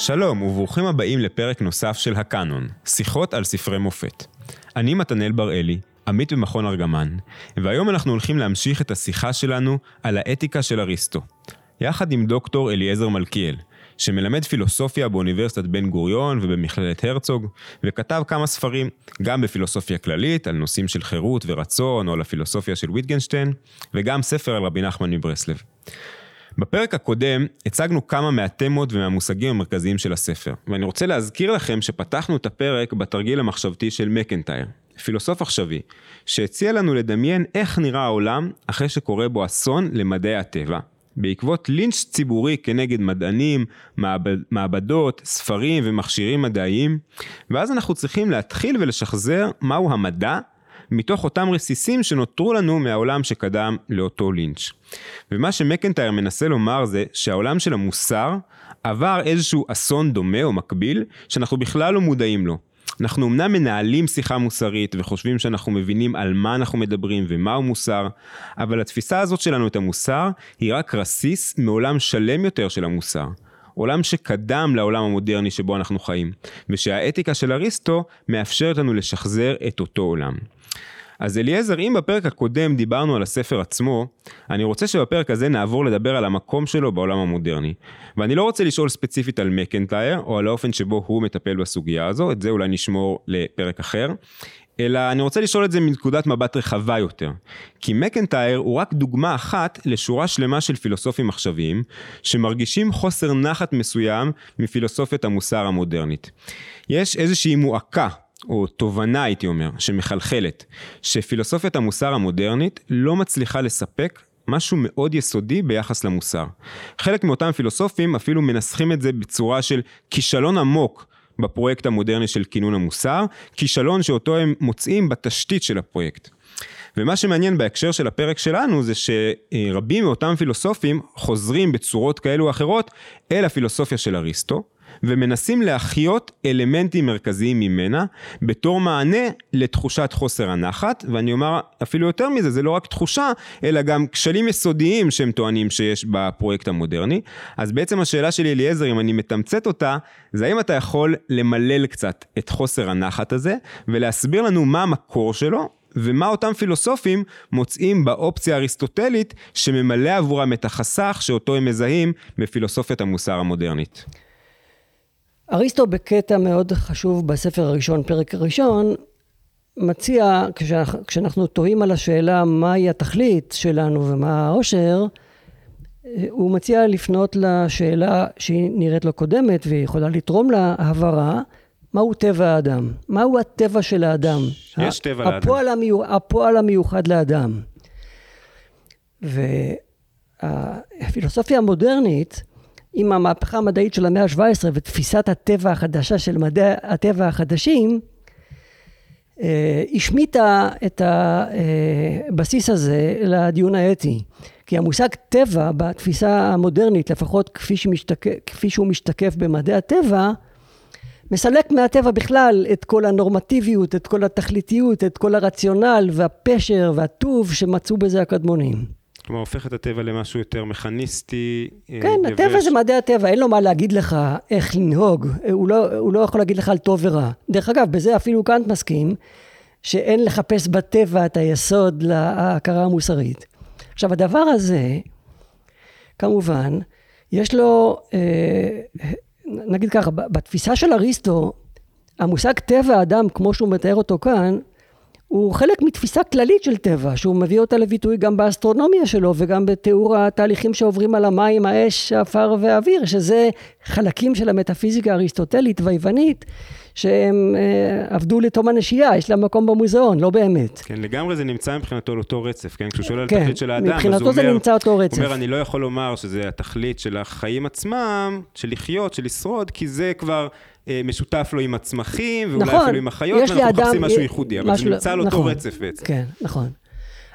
שלום וברוכים הבאים לפרק נוסף של הקאנון, שיחות על ספרי מופת. אני מתנאל בראלי, עמית במכון ארגמן, והיום אנחנו הולכים להמשיך את השיחה שלנו על האתיקה של אריסטו, יחד עם דוקטור אליעזר מלכיאל, שמלמד פילוסופיה באוניברסיטת בן גוריון ובמכללת הרצוג, וכתב כמה ספרים, גם בפילוסופיה כללית, על נושאים של חירות ורצון, או על הפילוסופיה של ויטגנשטיין, וגם ספר על רבי נחמן מברסלב. בפרק הקודם הצגנו כמה מהתמות ומהמושגים המרכזיים של הספר, ואני רוצה להזכיר לכם שפתחנו את הפרק בתרגיל המחשבתי של מקנטייר, פילוסוף עכשווי, שהציע לנו לדמיין איך נראה העולם אחרי שקורה בו אסון למדעי הטבע, בעקבות לינץ' ציבורי כנגד מדענים, מעבד, מעבדות, ספרים ומכשירים מדעיים, ואז אנחנו צריכים להתחיל ולשחזר מהו המדע מתוך אותם רסיסים שנותרו לנו מהעולם שקדם לאותו לינץ'. ומה שמקנטייר מנסה לומר זה שהעולם של המוסר עבר איזשהו אסון דומה או מקביל שאנחנו בכלל לא מודעים לו. אנחנו אמנם מנהלים שיחה מוסרית וחושבים שאנחנו מבינים על מה אנחנו מדברים ומהו מוסר, אבל התפיסה הזאת שלנו את המוסר היא רק רסיס מעולם שלם יותר של המוסר. עולם שקדם לעולם המודרני שבו אנחנו חיים, ושהאתיקה של אריסטו מאפשרת לנו לשחזר את אותו עולם. אז אליעזר, אם בפרק הקודם דיברנו על הספר עצמו, אני רוצה שבפרק הזה נעבור לדבר על המקום שלו בעולם המודרני. ואני לא רוצה לשאול ספציפית על מקנטייר, או על האופן שבו הוא מטפל בסוגיה הזו, את זה אולי נשמור לפרק אחר. אלא אני רוצה לשאול את זה מנקודת מבט רחבה יותר. כי מקנטייר הוא רק דוגמה אחת לשורה שלמה של פילוסופים עכשוויים, שמרגישים חוסר נחת מסוים מפילוסופיית המוסר המודרנית. יש איזושהי מועקה או תובנה הייתי אומר, שמחלחלת, שפילוסופיית המוסר המודרנית לא מצליחה לספק משהו מאוד יסודי ביחס למוסר. חלק מאותם פילוסופים אפילו מנסחים את זה בצורה של כישלון עמוק בפרויקט המודרני של כינון המוסר, כישלון שאותו הם מוצאים בתשתית של הפרויקט. ומה שמעניין בהקשר של הפרק שלנו זה שרבים מאותם פילוסופים חוזרים בצורות כאלו או אחרות אל הפילוסופיה של אריסטו, ומנסים להחיות אלמנטים מרכזיים ממנה בתור מענה לתחושת חוסר הנחת, ואני אומר אפילו יותר מזה, זה לא רק תחושה, אלא גם כשלים יסודיים שהם טוענים שיש בפרויקט המודרני. אז בעצם השאלה שלי אליעזר, אם אני מתמצת אותה, זה האם אתה יכול למלל קצת את חוסר הנחת הזה, ולהסביר לנו מה המקור שלו, ומה אותם פילוסופים מוצאים באופציה האריסטוטלית שממלא עבורם את החסך שאותו הם מזהים בפילוסופיית המוסר המודרנית. אריסטו בקטע מאוד חשוב בספר הראשון, פרק הראשון, מציע, כשאנחנו תוהים על השאלה מהי התכלית שלנו ומה העושר, הוא מציע לפנות לשאלה שהיא נראית לו קודמת והיא יכולה לתרום להבהרה, מהו טבע האדם? מהו הטבע של האדם? יש טבע לאדם. הפועל, המיוח, הפועל המיוחד לאדם. והפילוסופיה המודרנית עם המהפכה המדעית של המאה ה-17 ותפיסת הטבע החדשה של מדעי הטבע החדשים, אה, השמיטה את הבסיס הזה לדיון האתי. כי המושג טבע בתפיסה המודרנית, לפחות כפי, שמשתקף, כפי שהוא משתקף במדעי הטבע, מסלק מהטבע בכלל את כל הנורמטיביות, את כל התכליתיות, את כל הרציונל והפשר והטוב שמצאו בזה הקדמונים. כלומר, הופך את הטבע למשהו יותר מכניסטי. אה, כן, יבש. הטבע זה מדעי הטבע, אין לו מה להגיד לך איך לנהוג, הוא לא, הוא לא יכול להגיד לך על טוב ורע. דרך אגב, בזה אפילו קאנט מסכים, שאין לחפש בטבע את היסוד להכרה המוסרית. עכשיו, הדבר הזה, כמובן, יש לו, אה, נגיד ככה, בתפיסה של אריסטו, המושג טבע האדם, כמו שהוא מתאר אותו כאן, הוא חלק מתפיסה כללית של טבע, שהוא מביא אותה לביטוי גם באסטרונומיה שלו וגם בתיאור התהליכים שעוברים על המים, האש, האפר והאוויר, שזה חלקים של המטאפיזיקה האריסטוטלית והיוונית, שהם אה, עבדו לתום הנשייה, יש להם מקום במוזיאון, לא באמת. כן, לגמרי זה נמצא מבחינתו על אותו רצף, כן? כשהוא שואל כן, על התכלית של האדם, אז הוא אומר... מבחינתו זה נמצא אותו רצף. הוא אומר, אני לא יכול לומר שזה התכלית של החיים עצמם, של לחיות, של לשרוד, כי זה כבר... אה, משותף לו עם הצמחים, ואולי נכון, אפילו עם החיות, ואנחנו אדם, מחפשים משהו ייחודי, אבל זה נמצא על אותו נכון, רצף בעצם. כן, נכון.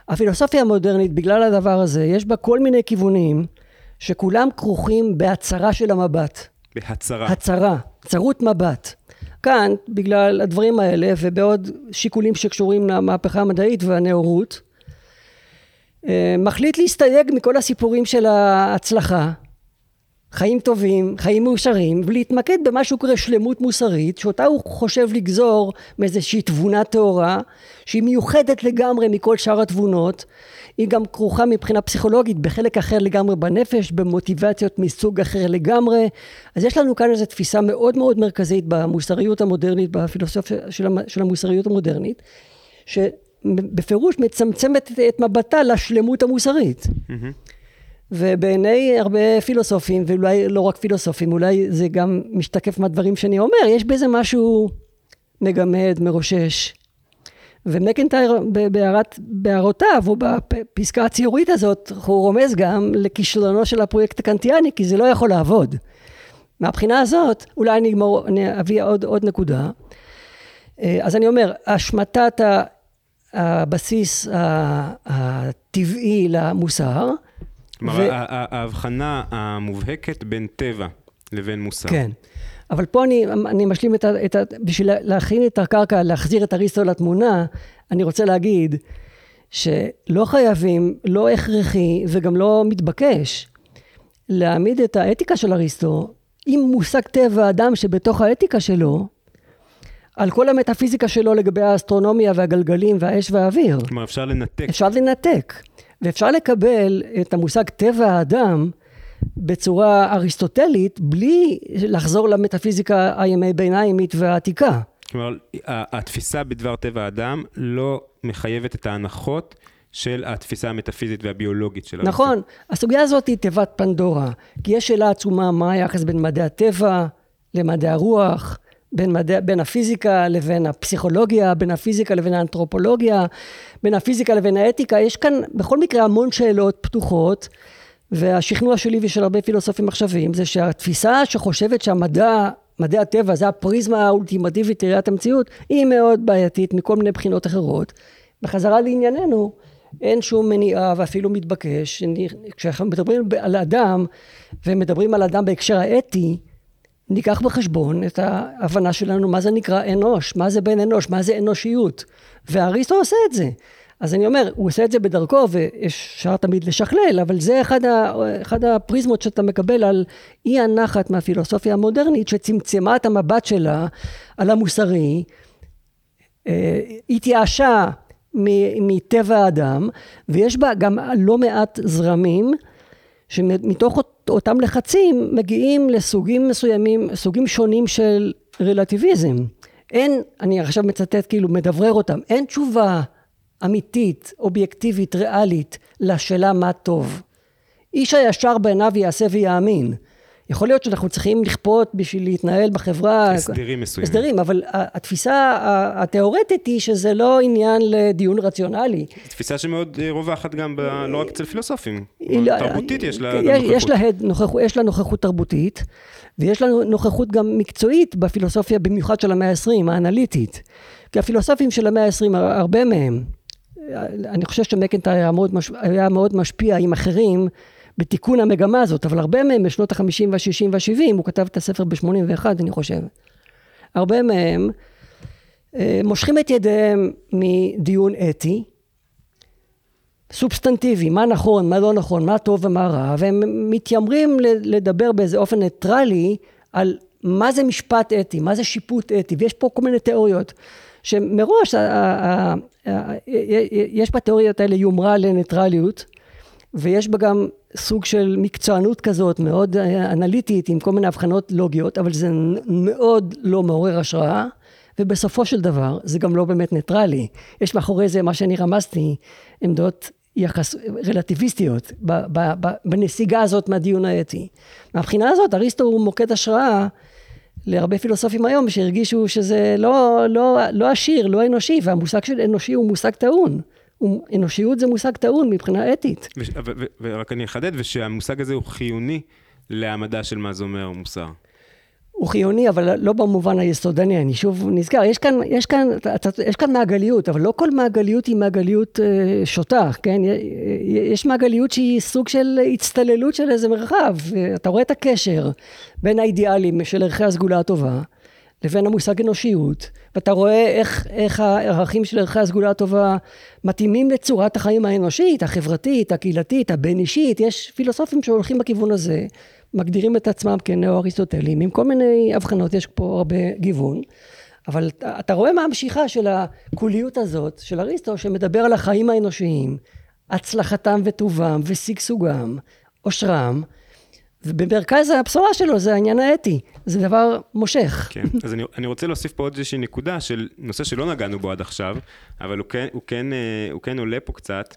הפילוסופיה המודרנית, בגלל הדבר הזה, יש בה כל מיני כיוונים שכולם כרוכים בהצהרה של המבט. בהצהרה. הצהרה, צרות מבט. כאן, בגלל הדברים האלה, ובעוד שיקולים שקשורים למהפכה המדעית והנאורות, אה, מחליט להסתייג מכל הסיפורים של ההצלחה, חיים טובים, חיים מאושרים, ולהתמקד במה שהוא קורא שלמות מוסרית, שאותה הוא חושב לגזור מאיזושהי תבונה טהורה, שהיא מיוחדת לגמרי מכל שאר התבונות, היא גם כרוכה מבחינה פסיכולוגית בחלק אחר לגמרי בנפש, במוטיבציות מסוג אחר לגמרי. אז יש לנו כאן איזו תפיסה מאוד מאוד מרכזית במוסריות המודרנית, בפילוסופיה של המוסריות המודרנית, שבפירוש מצמצמת את מבטה לשלמות המוסרית. Mm-hmm. ובעיני הרבה פילוסופים, ואולי לא רק פילוסופים, אולי זה גם משתקף מהדברים שאני אומר, יש בזה משהו מגמד, מרושש. ומקנטייר בהערותיו, או בפסקה הציורית הזאת, הוא רומז גם לכישלונו של הפרויקט הקנטיאני, כי זה לא יכול לעבוד. מהבחינה הזאת, אולי אני אגמור, אני אביא עוד, עוד נקודה. אה, אז אני אומר, השמטת הבסיס הטבעי למוסר, כלומר. ההבחנה המובהקת בין טבע לבין מוסר. כן. אבל פה אני, אני משלים את ה... את ה בשביל להכין את הקרקע, להחזיר את אריסטו לתמונה, אני רוצה להגיד שלא חייבים, לא הכרחי וגם לא מתבקש להעמיד את האתיקה של אריסטו עם מושג טבע אדם שבתוך האתיקה שלו, על כל המטאפיזיקה שלו לגבי האסטרונומיה והגלגלים והאש והאוויר. כלומר, אפשר לנתק. אפשר לנתק. ואפשר לקבל את המושג טבע האדם בצורה אריסטוטלית בלי לחזור למטאפיזיקה הימי ביניימית והעתיקה. כלומר, התפיסה בדבר טבע האדם לא מחייבת את ההנחות של התפיסה המטאפיזית והביולוגית של נכון, הריסטו. הסוגיה הזאת היא תיבת פנדורה, כי יש שאלה עצומה מה היחס בין מדעי הטבע למדעי הרוח, בין, מדע, בין הפיזיקה לבין הפסיכולוגיה, בין הפיזיקה לבין האנתרופולוגיה, בין הפיזיקה לבין האתיקה, יש כאן בכל מקרה המון שאלות פתוחות, והשכנוע שלי ושל הרבה פילוסופים עכשוויים זה שהתפיסה שחושבת שהמדע, מדעי הטבע זה הפריזמה האולטימטיבית לראיית המציאות, היא מאוד בעייתית מכל מיני בחינות אחרות. בחזרה לענייננו, אין שום מניעה ואפילו מתבקש, כשאנחנו מדברים על אדם ומדברים על אדם בהקשר האתי, ניקח בחשבון את ההבנה שלנו מה זה נקרא אנוש, מה זה בן אנוש, מה זה אנושיות. ואריסטו עושה את זה. אז אני אומר, הוא עושה את זה בדרכו, ואפשר תמיד לשכלל, אבל זה אחד, ה, אחד הפריזמות שאתה מקבל על אי הנחת מהפילוסופיה המודרנית, שצמצמה את המבט שלה על המוסרי, אה, התייאשה מטבע האדם, ויש בה גם לא מעט זרמים, שמתוך אותם לחצים מגיעים לסוגים מסוימים, סוגים שונים של רלטיביזם. אין, אני עכשיו מצטט כאילו מדברר אותם, אין תשובה אמיתית, אובייקטיבית, ריאלית, לשאלה מה טוב. איש הישר בעיניו יעשה ויאמין. יכול להיות שאנחנו צריכים לכפות בשביל להתנהל בחברה... הסדרים מסוימים. הסדרים, אבל התפיסה התיאורטית היא שזה לא עניין לדיון רציונלי. תפיסה שמאוד אה, רווחת גם, ב, לא רק אצל פילוסופים. לא- תרבותית יש לה יש, נוכחות. יש לה, נוכחות. יש לה נוכחות תרבותית, ויש לנו נוכחות גם מקצועית בפילוסופיה, במיוחד של המאה ה-20, האנליטית. כי הפילוסופים של המאה ה-20, הרבה מהם, אני חושב שמקנטייר היה היה מאוד משפיע עם אחרים, בתיקון המגמה הזאת, אבל הרבה מהם בשנות החמישים והשישים והשבעים, הוא כתב את הספר בשמונים ואחד אני חושב, הרבה מהם אה, מושכים את ידיהם מדיון אתי, סובסטנטיבי, מה נכון, מה לא נכון, מה טוב ומה רע, והם מתיימרים לדבר באיזה אופן ניטרלי על מה זה משפט אתי, מה זה שיפוט אתי, ויש פה כל מיני תיאוריות שמראש יש בתיאוריות האלה יומרה לניטרליות, ויש בה גם סוג של מקצוענות כזאת מאוד אה, אנליטית עם כל מיני הבחנות לוגיות אבל זה מאוד לא מעורר השראה ובסופו של דבר זה גם לא באמת ניטרלי יש מאחורי זה מה שאני רמזתי עמדות יחס רלטיביסטיות ב, ב, ב, בנסיגה הזאת מהדיון האתי. מהבחינה הזאת אריסטו הוא מוקד השראה להרבה פילוסופים היום שהרגישו שזה לא, לא, לא עשיר, לא אנושי והמושג של אנושי הוא מושג טעון. אנושיות זה מושג טעון מבחינה אתית. ורק אני אחדד, ושהמושג הזה הוא חיוני להעמדה של מה זה אומר מוסר. הוא חיוני, אבל לא במובן היסודני, אני שוב נזכר, יש כאן, יש כאן, יש כאן מעגליות, אבל לא כל מעגליות היא מעגליות אה, שוטה, כן? יש מעגליות שהיא סוג של הצטללות של איזה מרחב, אתה רואה את הקשר בין האידיאלים של ערכי הסגולה הטובה, לבין המושג אנושיות, ואתה רואה איך, איך הערכים של ערכי הסגולה הטובה מתאימים לצורת החיים האנושית, החברתית, הקהילתית, הבין אישית, יש פילוסופים שהולכים בכיוון הזה, מגדירים את עצמם כנאו-אריסטוטלים, עם כל מיני הבחנות, יש פה הרבה גיוון, אבל אתה רואה מה המשיכה של הקוליות הזאת, של אריסטו, שמדבר על החיים האנושיים, הצלחתם וטובם ושגשוגם, עושרם, ובמרכז הבשורה שלו זה העניין האתי, זה דבר מושך. כן, אז אני, אני רוצה להוסיף פה עוד איזושהי נקודה של נושא שלא נגענו בו עד עכשיו, אבל הוא כן, הוא כן, אה, הוא כן עולה פה קצת.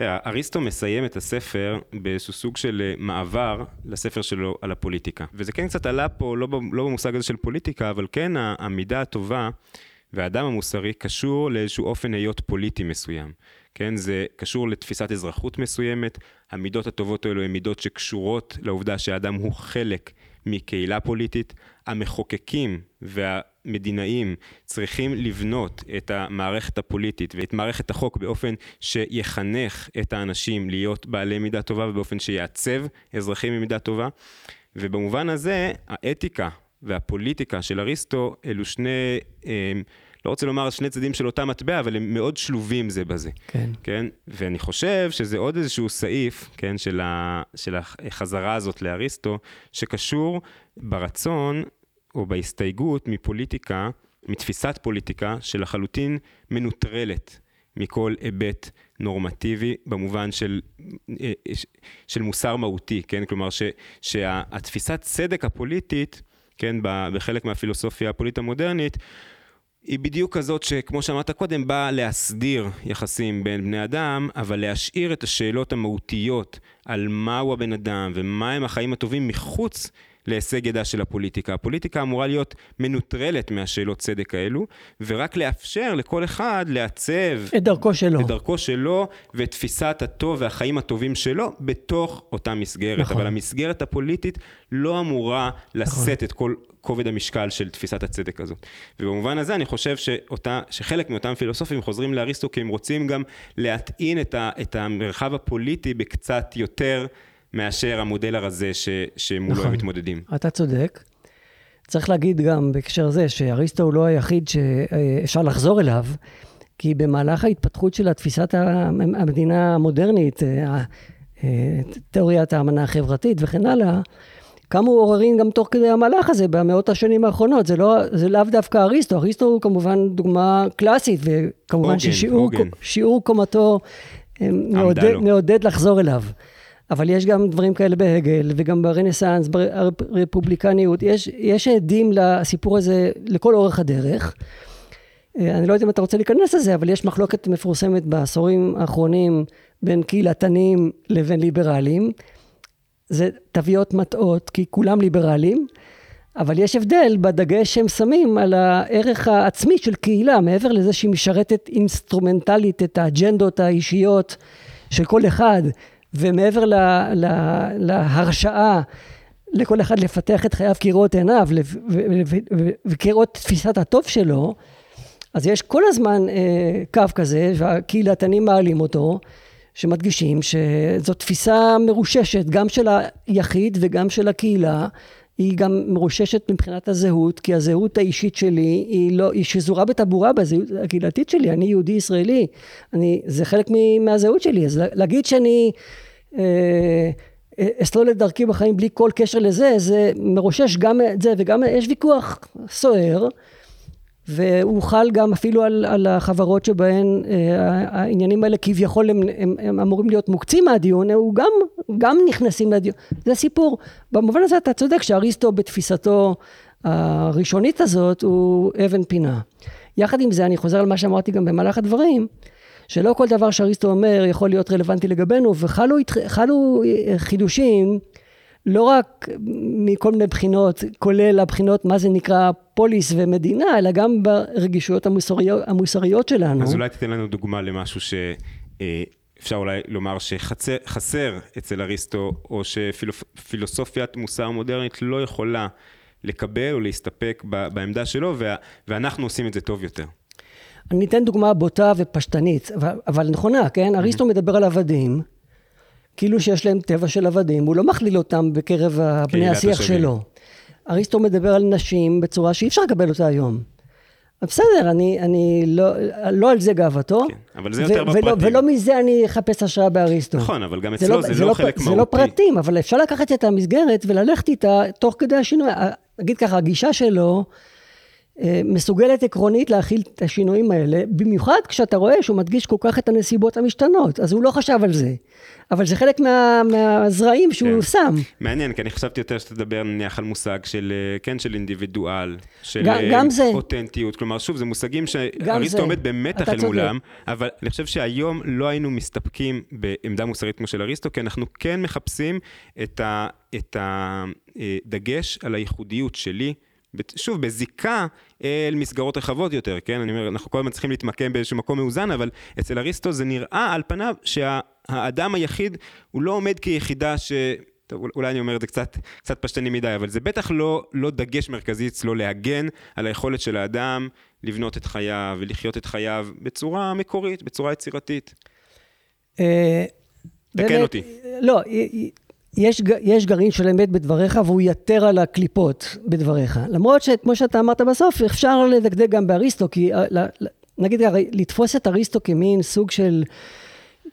אריסטו מסיים את הספר באיזשהו סוג של אה, מעבר לספר שלו על הפוליטיקה. וזה כן קצת עלה פה, לא, לא במושג הזה של פוליטיקה, אבל כן המידה הטובה והאדם המוסרי קשור לאיזשהו אופן היות פוליטי מסוים. כן, זה קשור לתפיסת אזרחות מסוימת, המידות הטובות האלו הן מידות שקשורות לעובדה שהאדם הוא חלק מקהילה פוליטית. המחוקקים והמדינאים צריכים לבנות את המערכת הפוליטית ואת מערכת החוק באופן שיחנך את האנשים להיות בעלי מידה טובה ובאופן שיעצב אזרחים מידה טובה. ובמובן הזה, האתיקה והפוליטיקה של אריסטו אלו שני... אה, לא רוצה לומר שני צדדים של אותה מטבע, אבל הם מאוד שלובים זה בזה. כן. כן? ואני חושב שזה עוד איזשהו סעיף, כן, של, ה, של החזרה הזאת לאריסטו, שקשור ברצון או בהסתייגות מפוליטיקה, מתפיסת פוליטיקה שלחלוטין מנוטרלת מכל היבט נורמטיבי במובן של, אה, של מוסר מהותי, כן? כלומר ש, שהתפיסת צדק הפוליטית, כן, בחלק מהפילוסופיה הפוליטית המודרנית, היא בדיוק כזאת שכמו שאמרת קודם, באה להסדיר יחסים בין בני אדם, אבל להשאיר את השאלות המהותיות על מהו הבן אדם ומהם החיים הטובים מחוץ להישג ידה של הפוליטיקה. הפוליטיקה אמורה להיות מנוטרלת מהשאלות צדק האלו, ורק לאפשר לכל אחד לעצב... את דרכו שלו. את דרכו שלו, ואת תפיסת הטוב והחיים הטובים שלו, בתוך אותה מסגרת. נכון. אבל המסגרת הפוליטית לא אמורה לשאת נכון. את כל כובד המשקל של תפיסת הצדק הזאת. ובמובן הזה אני חושב שאותה, שחלק מאותם פילוסופים חוזרים לאריסטו כי הם רוצים גם להטעין את, ה, את המרחב הפוליטי בקצת יותר מאשר המודל הרזה ש, שמולו נכון. הם מתמודדים. אתה צודק. צריך להגיד גם בהקשר זה שאריסטו הוא לא היחיד שאפשר לחזור אליו, כי במהלך ההתפתחות של תפיסת המדינה המודרנית, אה, אה, תיאוריית האמנה החברתית וכן הלאה, קמו עוררין גם תוך כדי המהלך הזה במאות השנים האחרונות, זה, לא, זה לאו דווקא אריסטו, אריסטו הוא כמובן דוגמה קלאסית, וכמובן ששיעור קומתו אה, מעודד, מעודד לחזור אליו. אבל יש גם דברים כאלה בהגל, וגם ברנסאנס, ברפובליקניות, יש, יש עדים לסיפור הזה לכל אורך הדרך. אה, אני לא יודע אם אתה רוצה להיכנס לזה, אבל יש מחלוקת מפורסמת בעשורים האחרונים בין קהילתנים לבין ליברלים. זה תוויות מטעות, כי כולם ליברלים, אבל יש הבדל בדגש שהם שמים על הערך העצמי של קהילה, מעבר לזה שהיא משרתת אינסטרומנטלית את האג'נדות האישיות של כל אחד, ומעבר לה, לה, להרשאה לכל אחד לפתח את חייו כראות עיניו וכראות תפיסת הטוב שלו, אז יש כל הזמן אה, קו כזה, והקהילתנים מעלים אותו, שמדגישים שזו תפיסה מרוששת, גם של היחיד וגם של הקהילה, היא גם מרוששת מבחינת הזהות, כי הזהות האישית שלי היא לא, היא שזורה בטבורה בזהות הקהילתית שלי, אני יהודי ישראלי, אני, זה חלק מהזהות שלי, אז להגיד שאני אה, אסלול את דרכי בחיים בלי כל קשר לזה, זה מרושש גם את זה וגם יש ויכוח סוער. והוא חל גם אפילו על, על החברות שבהן אה, העניינים האלה כביכול הם, הם, הם אמורים להיות מוקצים מהדיון, הוא גם, גם נכנסים לדיון, זה סיפור. במובן הזה אתה צודק שאריסטו בתפיסתו הראשונית הזאת הוא אבן פינה. יחד עם זה אני חוזר על מה שאמרתי גם במהלך הדברים, שלא כל דבר שאריסטו אומר יכול להיות רלוונטי לגבינו, וחלו חידושים לא רק מכל מיני בחינות, כולל הבחינות מה זה נקרא פוליס ומדינה, אלא גם ברגישויות המוסריות, המוסריות שלנו. אז אולי תיתן לנו דוגמה למשהו שאפשר אולי לומר שחסר אצל אריסטו, או שפילוסופיית מוסר מודרנית לא יכולה לקבל או להסתפק בעמדה שלו, ואנחנו עושים את זה טוב יותר. אני אתן דוגמה בוטה ופשטנית, אבל נכונה, כן? אריסטו מדבר על עבדים. כאילו שיש להם טבע של עבדים, הוא לא מכליל אותם בקרב בני השיח שלו. אריסטו מדבר על נשים בצורה שאי אפשר לקבל אותה היום. בסדר, אני, אני לא, לא על זה גאוותו. כן, אבל זה יותר בפרטים. ולא, ולא מזה אני אחפש השראה באריסטו. נכון, אבל גם אצלו זה, לא, זה לא חלק זה מהותי. זה לא פרטים, אבל אפשר לקחת את המסגרת וללכת איתה תוך כדי השינוי. נגיד ככה, הגישה שלו מסוגלת עקרונית להכיל את השינויים האלה, במיוחד כשאתה רואה שהוא מדגיש כל כך את הנסיבות המשתנות, אז הוא לא חשב על זה. אבל זה חלק מה, מהזרעים שהוא כן. שם. מעניין, כי אני חשבתי יותר שתדבר נניח על מושג של, אה, כן, של אינדיבידואל, של גם, אה, גם זה. אותנטיות, כלומר, שוב, זה מושגים שאריסטו עומד במתח אל מולם, אבל אני חושב שהיום לא היינו מסתפקים בעמדה מוסרית כמו של אריסטו, כי אנחנו כן מחפשים את הדגש על הייחודיות שלי. שוב, בזיקה אל מסגרות רחבות יותר, כן? אני אומר, אנחנו כל הזמן צריכים להתמקם באיזשהו מקום מאוזן, אבל אצל אריסטו זה נראה על פניו שהאדם היחיד הוא לא עומד כיחידה ש... טוב, אולי אני אומר את זה קצת, קצת פשטני מדי, אבל זה בטח לא, לא דגש מרכזי אצלו להגן על היכולת של האדם לבנות את חייו ולחיות את חייו בצורה מקורית, בצורה יצירתית. אה, תקן אותי. לא, יש, יש גרעין של אמת בדבריך והוא יתר על הקליפות בדבריך. למרות שכמו שאתה אמרת בסוף, אפשר לדקדק גם באריסטו, כי אה, נגיד לתפוס את אריסטו כמין סוג של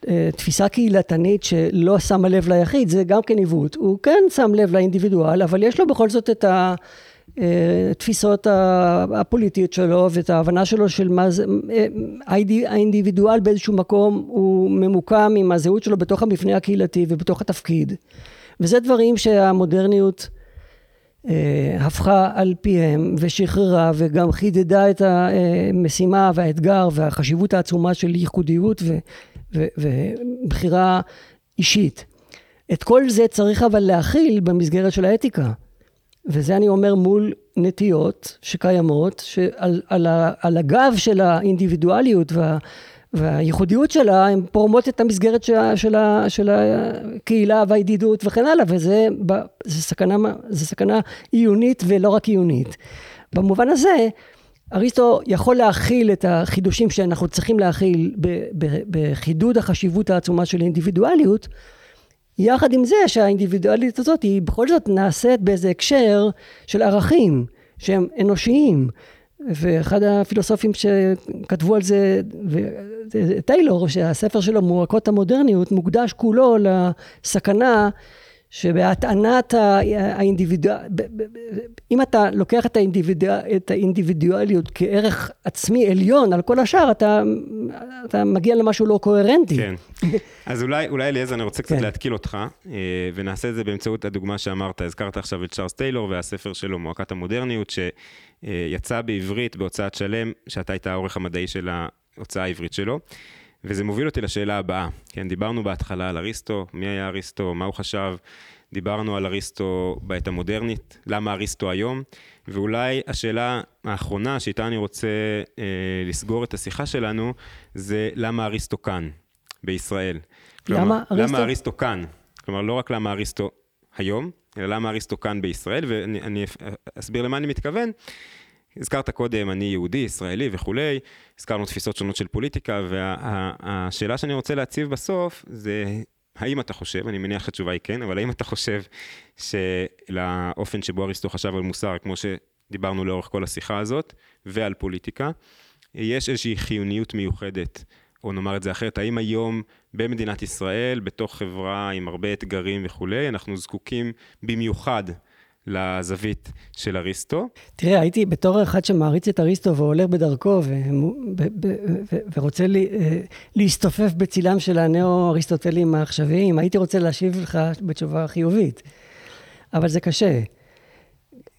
אה, תפיסה קהילתנית שלא שמה לב ליחיד, זה גם כן עיוות. הוא כן שם לב לאינדיבידואל, אבל יש לו בכל זאת את התפיסות אה, הפוליטיות שלו ואת ההבנה שלו של מה זה, האינדיבידואל באיזשהו מקום הוא ממוקם עם הזהות שלו בתוך המבנה הקהילתי ובתוך התפקיד. וזה דברים שהמודרניות אה, הפכה על פיהם ושחררה וגם חידדה את המשימה והאתגר והחשיבות העצומה של ייחודיות ו, ו, ובחירה אישית. את כל זה צריך אבל להכיל במסגרת של האתיקה. וזה אני אומר מול נטיות שקיימות, שעל על, על הגב של האינדיבידואליות וה, והייחודיות שלה, הן פורמות את המסגרת של, של, של הקהילה והידידות וכן הלאה, וזה זה סכנה, זה סכנה עיונית ולא רק עיונית. במובן הזה, אריסטו יכול להכיל את החידושים שאנחנו צריכים להכיל בחידוד החשיבות העצומה של אינדיבידואליות, יחד עם זה שהאינדיבידואלית הזאת היא בכל זאת נעשית באיזה הקשר של ערכים שהם אנושיים. ואחד הפילוסופים שכתבו על זה, טיילור, שהספר שלו מועקות המודרניות מוקדש כולו לסכנה שבהטענת האינדיבידואל, אם אתה לוקח את, האינדיבידואל, את האינדיבידואליות כערך עצמי עליון על כל השאר, אתה, אתה מגיע למשהו לא קוהרנטי. כן. אז אולי, אולי אליעזר, אני רוצה קצת כן. להתקיל אותך, אה, ונעשה את זה באמצעות הדוגמה שאמרת. הזכרת עכשיו את צ'ארלס טיילור והספר שלו, מועקת המודרניות, שיצא בעברית בהוצאת שלם, שאתה היית העורך המדעי של ההוצאה העברית שלו. וזה מוביל אותי לשאלה הבאה. כן, דיברנו בהתחלה על אריסטו, מי היה אריסטו, מה הוא חשב, דיברנו על אריסטו בעת המודרנית, למה אריסטו היום, ואולי השאלה האחרונה שאיתה אני רוצה אה, לסגור את השיחה שלנו, זה למה אריסטו כאן, בישראל. כלומר, למה אריסטו? למה אריסטו כאן? כלומר, לא רק למה אריסטו היום, אלא למה אריסטו כאן בישראל, ואני אסביר למה אני מתכוון. הזכרת קודם, אני יהודי, ישראלי וכולי, הזכרנו תפיסות שונות של פוליטיקה, והשאלה וה, שאני רוצה להציב בסוף זה, האם אתה חושב, אני מניח שהתשובה היא כן, אבל האם אתה חושב שלאופן שבו אריסטו חשב על מוסר, כמו שדיברנו לאורך כל השיחה הזאת, ועל פוליטיקה, יש איזושהי חיוניות מיוחדת, או נאמר את זה אחרת, האם היום במדינת ישראל, בתוך חברה עם הרבה אתגרים וכולי, אנחנו זקוקים במיוחד לזווית של אריסטו. תראה, הייתי בתור אחד שמעריץ את אריסטו והולך בדרכו ורוצה לי, אה, להסתופף בצילם של הנאו-אריסטוטלים העכשוויים, הייתי רוצה להשיב לך בתשובה חיובית, אבל זה קשה.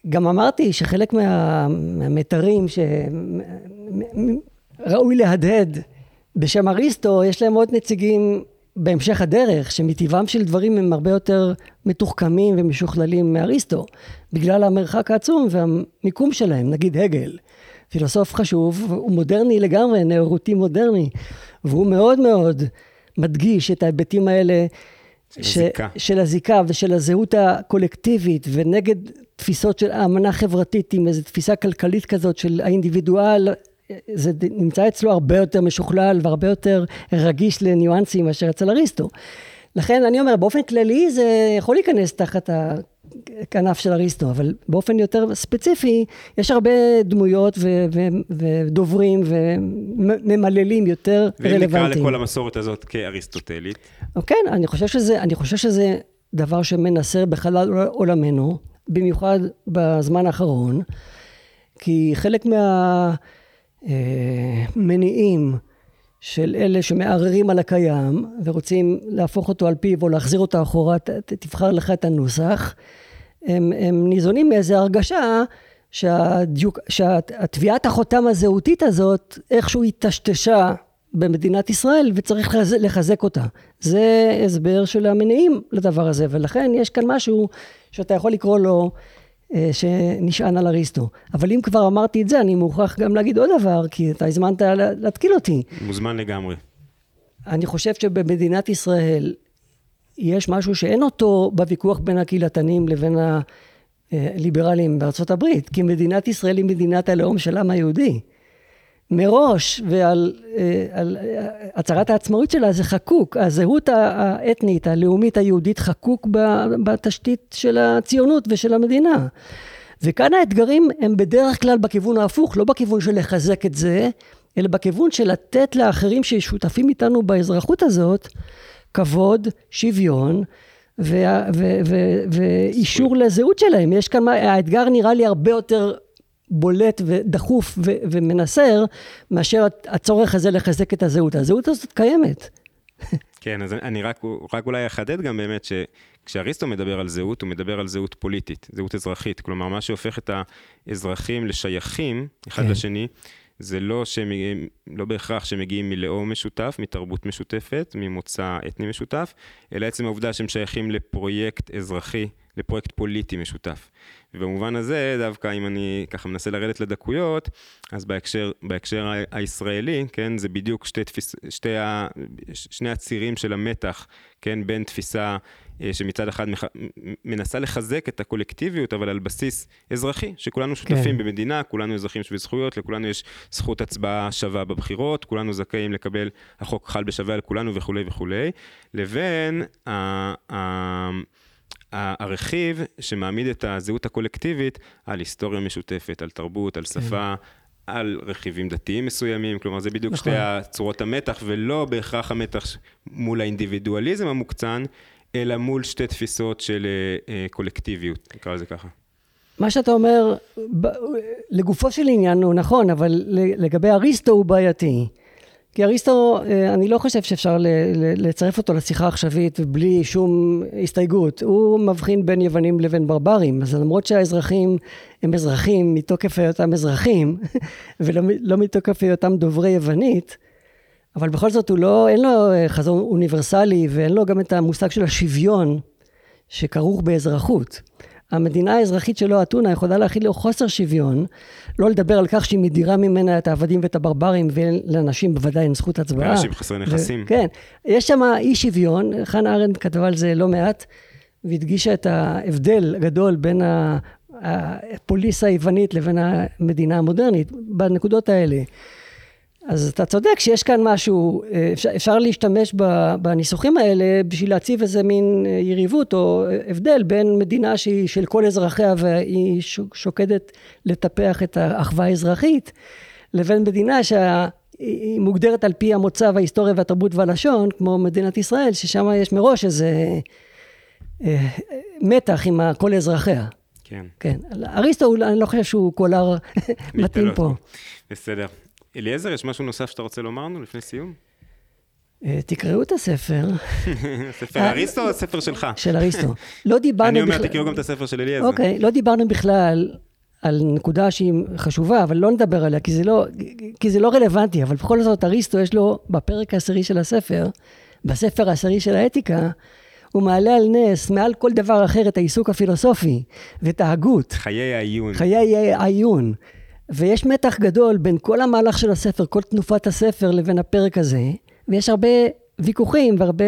גם אמרתי שחלק מה, מהמתרים שראוי להדהד בשם אריסטו, יש להם עוד נציגים בהמשך הדרך, שמטבעם של דברים הם הרבה יותר מתוחכמים ומשוכללים מאריסטו, בגלל המרחק העצום והמיקום שלהם, נגיד הגל, פילוסוף חשוב, הוא מודרני לגמרי, נאורותי מודרני, והוא מאוד מאוד מדגיש את ההיבטים האלה ש, הזיקה. של הזיקה ושל הזהות הקולקטיבית, ונגד תפיסות של האמנה חברתית עם איזו תפיסה כלכלית כזאת של האינדיבידואל זה נמצא אצלו הרבה יותר משוכלל והרבה יותר רגיש לניואנסים מאשר אצל אריסטו. לכן אני אומר, באופן כללי זה יכול להיכנס תחת כנף של אריסטו, אבל באופן יותר ספציפי, יש הרבה דמויות ו- ו- ודוברים וממללים יותר רלוונטיים. ואם נקרא לכל המסורת הזאת כאריסטוטלית? כן, אני חושב שזה, אני חושב שזה דבר שמנסר בחלל עולמנו, במיוחד בזמן האחרון, כי חלק מהמניעים אה, של אלה שמערערים על הקיים ורוצים להפוך אותו על פיו או להחזיר אותו אחורה, תבחר לך את הנוסח, הם, הם ניזונים מאיזו הרגשה שהטביעת החותם הזהותית הזאת איכשהו היטשטשה במדינת ישראל וצריך לחזק אותה. זה הסבר של המניעים לדבר הזה ולכן יש כאן משהו שאתה יכול לקרוא לו שנשען על אריסטו. אבל אם כבר אמרתי את זה, אני מוכרח גם להגיד עוד דבר, כי אתה הזמנת להתקיל אותי. מוזמן לגמרי. אני חושב שבמדינת ישראל יש משהו שאין אותו בוויכוח בין הקהילתנים לבין הליברלים בארצות הברית, כי מדינת ישראל היא מדינת הלאום של העם היהודי. מראש ועל אה, על אה, הצהרת העצמאות שלה זה חקוק, הזהות האתנית, הלאומית היהודית חקוק בתשתית של הציונות ושל המדינה. וכאן האתגרים הם בדרך כלל בכיוון ההפוך, לא בכיוון של לחזק את זה, אלא בכיוון של לתת לאחרים ששותפים איתנו באזרחות הזאת, כבוד, שוויון, ואישור לזהות שלהם. יש כאן, האתגר נראה לי הרבה יותר בולט ודחוף ו- ומנסר, מאשר הצורך הזה לחזק את הזהות. הזהות הזאת קיימת. כן, אז אני רק, רק אולי אחדד גם באמת שכשאריסטו מדבר על זהות, הוא מדבר על זהות פוליטית, זהות אזרחית. כלומר, מה שהופך את האזרחים לשייכים אחד כן. לשני, זה לא, שהם, לא בהכרח שהם מגיעים מלאום משותף, מתרבות משותפת, ממוצא אתני משותף, אלא עצם העובדה שהם שייכים לפרויקט אזרחי, לפרויקט פוליטי משותף. ובמובן הזה, דווקא אם אני ככה מנסה לרדת לדקויות, אז בהקשר, בהקשר הישראלי, כן, זה בדיוק שתי תפיס, שתי ה, שני הצירים של המתח, כן, בין תפיסה אה, שמצד אחד מח... מנסה לחזק את הקולקטיביות, אבל על בסיס אזרחי, שכולנו שותפים כן. במדינה, כולנו אזרחים שווי זכויות, לכולנו יש זכות הצבעה שווה בבחירות, כולנו זכאים לקבל, החוק חל בשווה על כולנו וכולי וכולי, לבין ה... ה... הרכיב שמעמיד את הזהות הקולקטיבית על היסטוריה משותפת, על תרבות, על שפה. על רכיבים דתיים מסוימים, כלומר זה בדיוק נכון. שתי צורות המתח, ולא בהכרח המתח מול האינדיבידואליזם המוקצן, אלא מול שתי תפיסות של אה, אה, קולקטיביות, נקרא לזה ככה. מה שאתה אומר, לגופו של עניין הוא נכון, אבל לגבי אריסטו הוא בעייתי. כי אריסטו, אה, אני לא חושב שאפשר לצרף אותו לשיחה העכשווית בלי שום הסתייגות. הוא מבחין בין יוונים לבין ברברים, אז למרות שהאזרחים הם אזרחים מתוקף היותם אזרחים, ולא לא מתוקף היותם דוברי יוונית, אבל בכל זאת הוא לא, אין לו אה, חזון אוניברסלי ואין לו גם את המושג של השוויון שכרוך באזרחות. המדינה האזרחית שלו, אתונה, יכולה להכיל לו חוסר שוויון, לא לדבר על כך שהיא מדירה ממנה את העבדים ואת הברברים, ולאנשים בוודאי אין זכות הצבעה. אנשים חסרי נכסים. כן, יש שם אי שוויון, חנה ארנד כתבה על זה לא מעט, והדגישה את ההבדל הגדול בין הפוליסה היוונית לבין המדינה המודרנית, בנקודות האלה. אז אתה צודק שיש כאן משהו, אה, אפשר, אפשר להשתמש בניסוחים האלה בשביל להציב איזה מין אה, יריבות או הבדל בין מדינה שהיא של כל אזרחיה והיא שוקדת לטפח את האחווה האזרחית, לבין מדינה שהיא מוגדרת על פי המוצא וההיסטוריה והתרבות והלשון, כמו מדינת ישראל, ששם יש מראש איזה אה, מתח עם כל אזרחיה. כן. כן. אריסטו, אני לא חושב שהוא קולר מתאים פה. בסדר. אליעזר, יש משהו נוסף שאתה רוצה לומר לנו לפני סיום? אה, תקראו את הספר. ספר אריסטו או הספר שלך? של אריסטו. לא דיברנו בכלל... אני אומר, תקראו גם את הספר של אליעזר. אוקיי, לא דיברנו בכלל על נקודה שהיא חשובה, אבל לא נדבר עליה, כי זה לא, כי זה לא רלוונטי, אבל בכל זאת אריסטו יש לו בפרק העשירי של הספר, בספר העשירי של האתיקה, הוא מעלה על נס מעל כל דבר אחר את העיסוק הפילוסופי ואת ההגות. חיי העיון. חיי העיון. ויש מתח גדול בין כל המהלך של הספר, כל תנופת הספר, לבין הפרק הזה, ויש הרבה, ויכוחים והרבה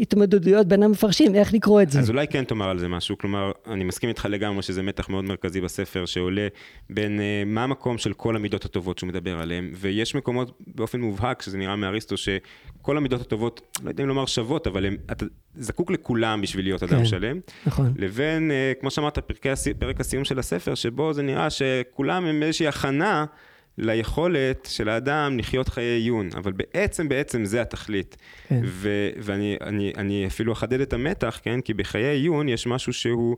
התמודדויות בין המפרשים, איך לקרוא את זה. אז אולי כן תאמר על זה משהו, כלומר, אני מסכים איתך לגמרי שזה מתח מאוד מרכזי בספר, שעולה בין uh, מה המקום של כל המידות הטובות שהוא מדבר עליהן, ויש מקומות באופן מובהק, שזה נראה מאריסטו, שכל המידות הטובות, לא יודע אם לומר שוות, אבל הם, אתה זקוק לכולם בשביל להיות אדם כן, שלם. נכון. לבין, uh, כמו שאמרת, פרקי, פרק הסיום של הספר, שבו זה נראה שכולם הם איזושהי הכנה. ליכולת של האדם לחיות חיי עיון, אבל בעצם, בעצם זה התכלית. כן. ו- ואני אני, אני אפילו אחדד את המתח, כן? כי בחיי עיון יש משהו שהוא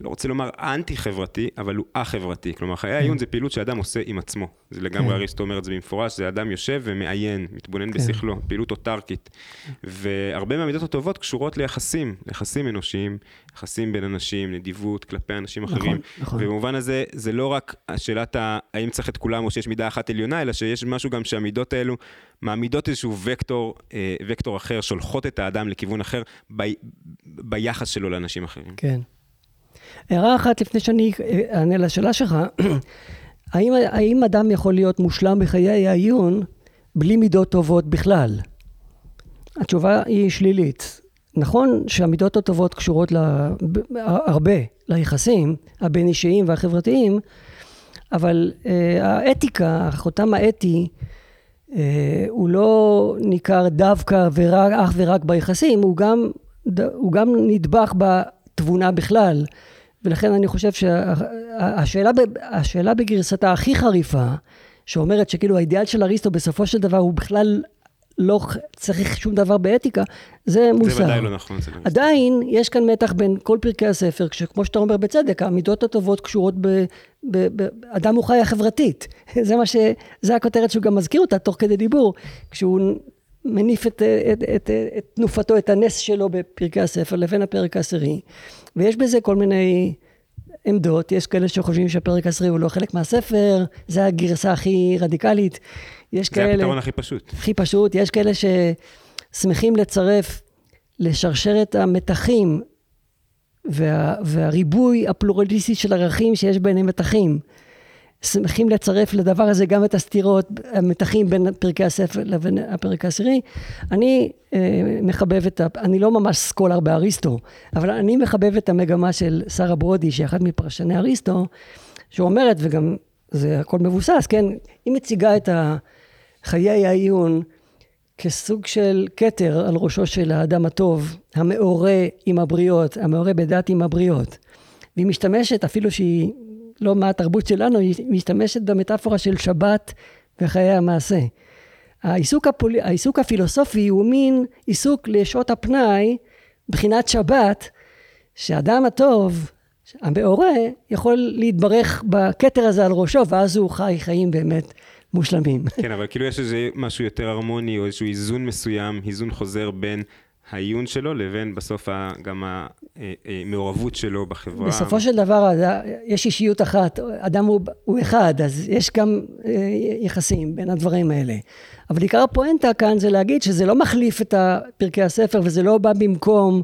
לא רוצה לומר אנטי-חברתי, אבל הוא א-חברתי. כלומר, חיי כן. זה פעילות שאדם עושה עם עצמו. זה לגמרי, כן. אריסטו אומר את זה במפורש, זה אדם יושב ומעיין, מתבונן כן. בשכלו, פעילות אוטרקית. והרבה מהמידות הטובות קשורות ליחסים, ליחסים אנושיים, יחסים בין אנשים, נדיבות כלפי אנשים נכון, אחרים. נכון. ובמובן הזה, זה לא רק שאלת האם צריך את כולם או שיש מידה אחת עליונה, אלא שיש משהו גם שהמידות האלו מעמידות איזשהו וקטור, אה, וקטור אחר, שולחות את האדם לכיוון אחר ב, ביחס שלו לאנשים אחרים. כן. הערה אחת לפני שאני אה, אענה לשאלה שלך, האם, האם אדם יכול להיות מושלם בחיי העיון בלי מידות טובות בכלל? התשובה היא שלילית. נכון שהמידות הטובות קשורות לה, הרבה ליחסים הבין אישיים והחברתיים, אבל אה, האתיקה, החותם האתי, אה, הוא לא ניכר דווקא ורק, אך ורק ביחסים, הוא גם, הוא גם נדבך בתבונה בכלל. ולכן אני חושב שהשאלה השאלה בגרסתה הכי חריפה, שאומרת שכאילו האידיאל של אריסטו בסופו של דבר הוא בכלל לא צריך שום דבר באתיקה, זה מוסר. זה ודאי לא נכון. זה לא עדיין יש כאן מתח בין כל פרקי הספר, כשכמו שאתה אומר בצדק, המידות הטובות קשורות באדם הוא חיה חברתית. זה מה ש... זה הכותרת שהוא גם מזכיר אותה תוך כדי דיבור, כשהוא מניף את, את, את, את תנופתו, את הנס שלו בפרקי הספר לבין הפרק העשירי. ויש בזה כל מיני עמדות, יש כאלה שחושבים שהפרק העשירי הוא לא חלק מהספר, זה הגרסה הכי רדיקלית. יש זה כאלה... זה הפתרון הכי פשוט. הכי פשוט, יש כאלה ששמחים לצרף לשרשרת המתחים וה, והריבוי הפלורליסטי של ערכים שיש ביניהם מתחים. שמחים לצרף לדבר הזה גם את הסתירות, המתחים בין פרקי הספר לבין הפרק העשירי. אני אה, מחבב את ה... אני לא ממש סקולר באריסטו, אבל אני מחבב את המגמה של שרה ברודי, שהיא אחת מפרשני אריסטו, שאומרת, וגם זה הכל מבוסס, כן? היא מציגה את חיי העיון כסוג של כתר על ראשו של האדם הטוב, המעורה עם הבריות, המעורה בדת עם הבריות. והיא משתמשת, אפילו שהיא לא מהתרבות שלנו, היא משתמשת במטאפורה של שבת וחיי המעשה. העיסוק, הפול... העיסוק הפילוסופי הוא מין עיסוק לשעות הפנאי, בחינת שבת, שאדם הטוב, המעורה, יכול להתברך בכתר הזה על ראשו, ואז הוא חי חיים באמת מושלמים. כן, אבל כאילו יש איזה משהו יותר הרמוני, או איזשהו איזון מסוים, איזון חוזר בין העיון שלו לבין בסוף גם המעורבות שלו בחברה. בסופו של דבר יש אישיות אחת, אדם הוא, הוא אחד, אז יש גם אה, יחסים בין הדברים האלה. אבל עיקר הפואנטה כאן זה להגיד שזה לא מחליף את פרקי הספר וזה לא בא במקום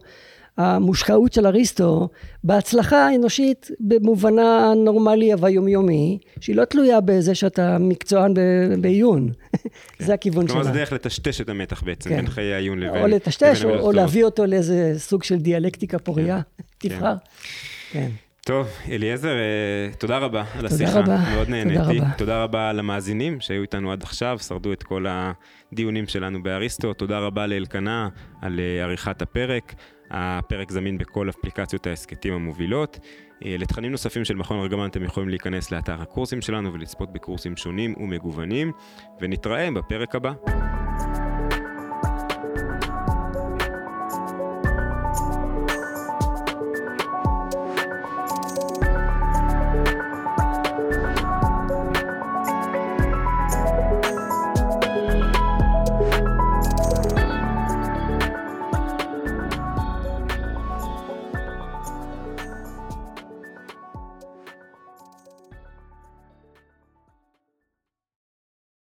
המושקעות של אריסטו בהצלחה האנושית במובנה הנורמלי והיומיומי, שהיא לא תלויה בזה שאתה מקצוען בעיון. כן. זה הכיוון שלה. כלומר, זה דרך לטשטש את המתח בעצם, כן. בין חיי העיון לבין... או לטשטש, או, או להביא אותו לאיזה סוג של דיאלקטיקה פוריה. כן. תבחר. כן. טוב, אליעזר, אה, תודה רבה על השיחה. תודה רבה. מאוד נהניתי. תודה רבה. תודה רבה למאזינים שהיו איתנו עד עכשיו, שרדו את כל הדיונים שלנו באריסטו. תודה רבה לאלקנה על אה, עריכת הפרק. הפרק זמין בכל אפליקציות ההסכתים המובילות. אה, לתכנים נוספים של מכון ארגמן אתם יכולים להיכנס לאתר הקורסים שלנו ולצפות בקורסים שונים ומגוונים, ונתראה בפרק הבא.